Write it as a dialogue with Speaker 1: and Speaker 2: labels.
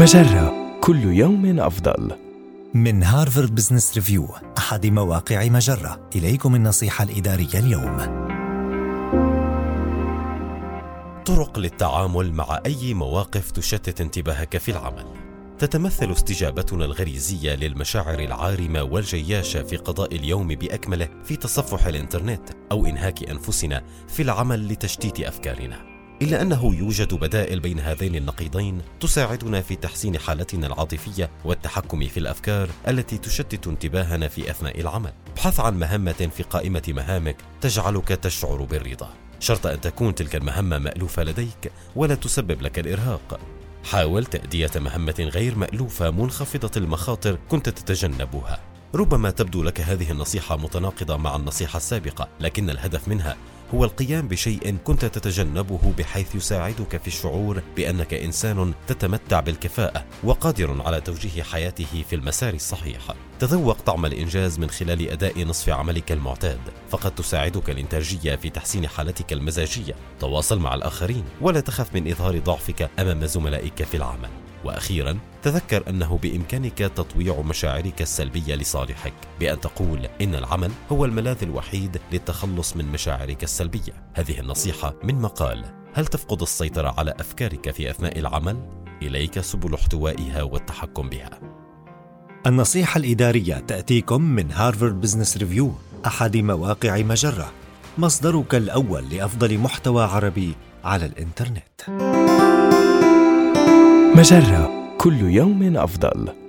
Speaker 1: مجرة. كل يوم أفضل.
Speaker 2: من هارفارد بزنس ريفيو أحد مواقع مجرة. إليكم النصيحة الإدارية اليوم.
Speaker 3: طرق للتعامل مع أي مواقف تشتت انتباهك في العمل. تتمثل استجابتنا الغريزية للمشاعر العارمة والجياشة في قضاء اليوم بأكمله في تصفح الإنترنت أو إنهاك أنفسنا في العمل لتشتيت أفكارنا. إلا أنه يوجد بدائل بين هذين النقيضين تساعدنا في تحسين حالتنا العاطفية والتحكم في الأفكار التي تشتت انتباهنا في أثناء العمل. ابحث عن مهمة في قائمة مهامك تجعلك تشعر بالرضا، شرط أن تكون تلك المهمة مألوفة لديك ولا تسبب لك الإرهاق. حاول تأدية مهمة غير مألوفة منخفضة المخاطر كنت تتجنبها. ربما تبدو لك هذه النصيحة متناقضة مع النصيحة السابقة، لكن الهدف منها هو القيام بشيء كنت تتجنبه بحيث يساعدك في الشعور بأنك إنسان تتمتع بالكفاءة وقادر على توجيه حياته في المسار الصحيح. تذوق طعم الإنجاز من خلال أداء نصف عملك المعتاد فقد تساعدك الإنتاجية في تحسين حالتك المزاجية. تواصل مع الآخرين ولا تخف من إظهار ضعفك أمام زملائك في العمل. وأخيرا تذكر أنه بإمكانك تطويع مشاعرك السلبية لصالحك بأن تقول إن العمل هو الملاذ الوحيد للتخلص من مشاعرك السلبية. هذه النصيحة من مقال هل تفقد السيطرة على أفكارك في أثناء العمل؟ إليك سبل احتوائها والتحكم بها.
Speaker 2: النصيحة الإدارية تأتيكم من هارفارد بزنس ريفيو أحد مواقع مجرة. مصدرك الأول لأفضل محتوى عربي على الإنترنت.
Speaker 1: مجرة كل يوم أفضل.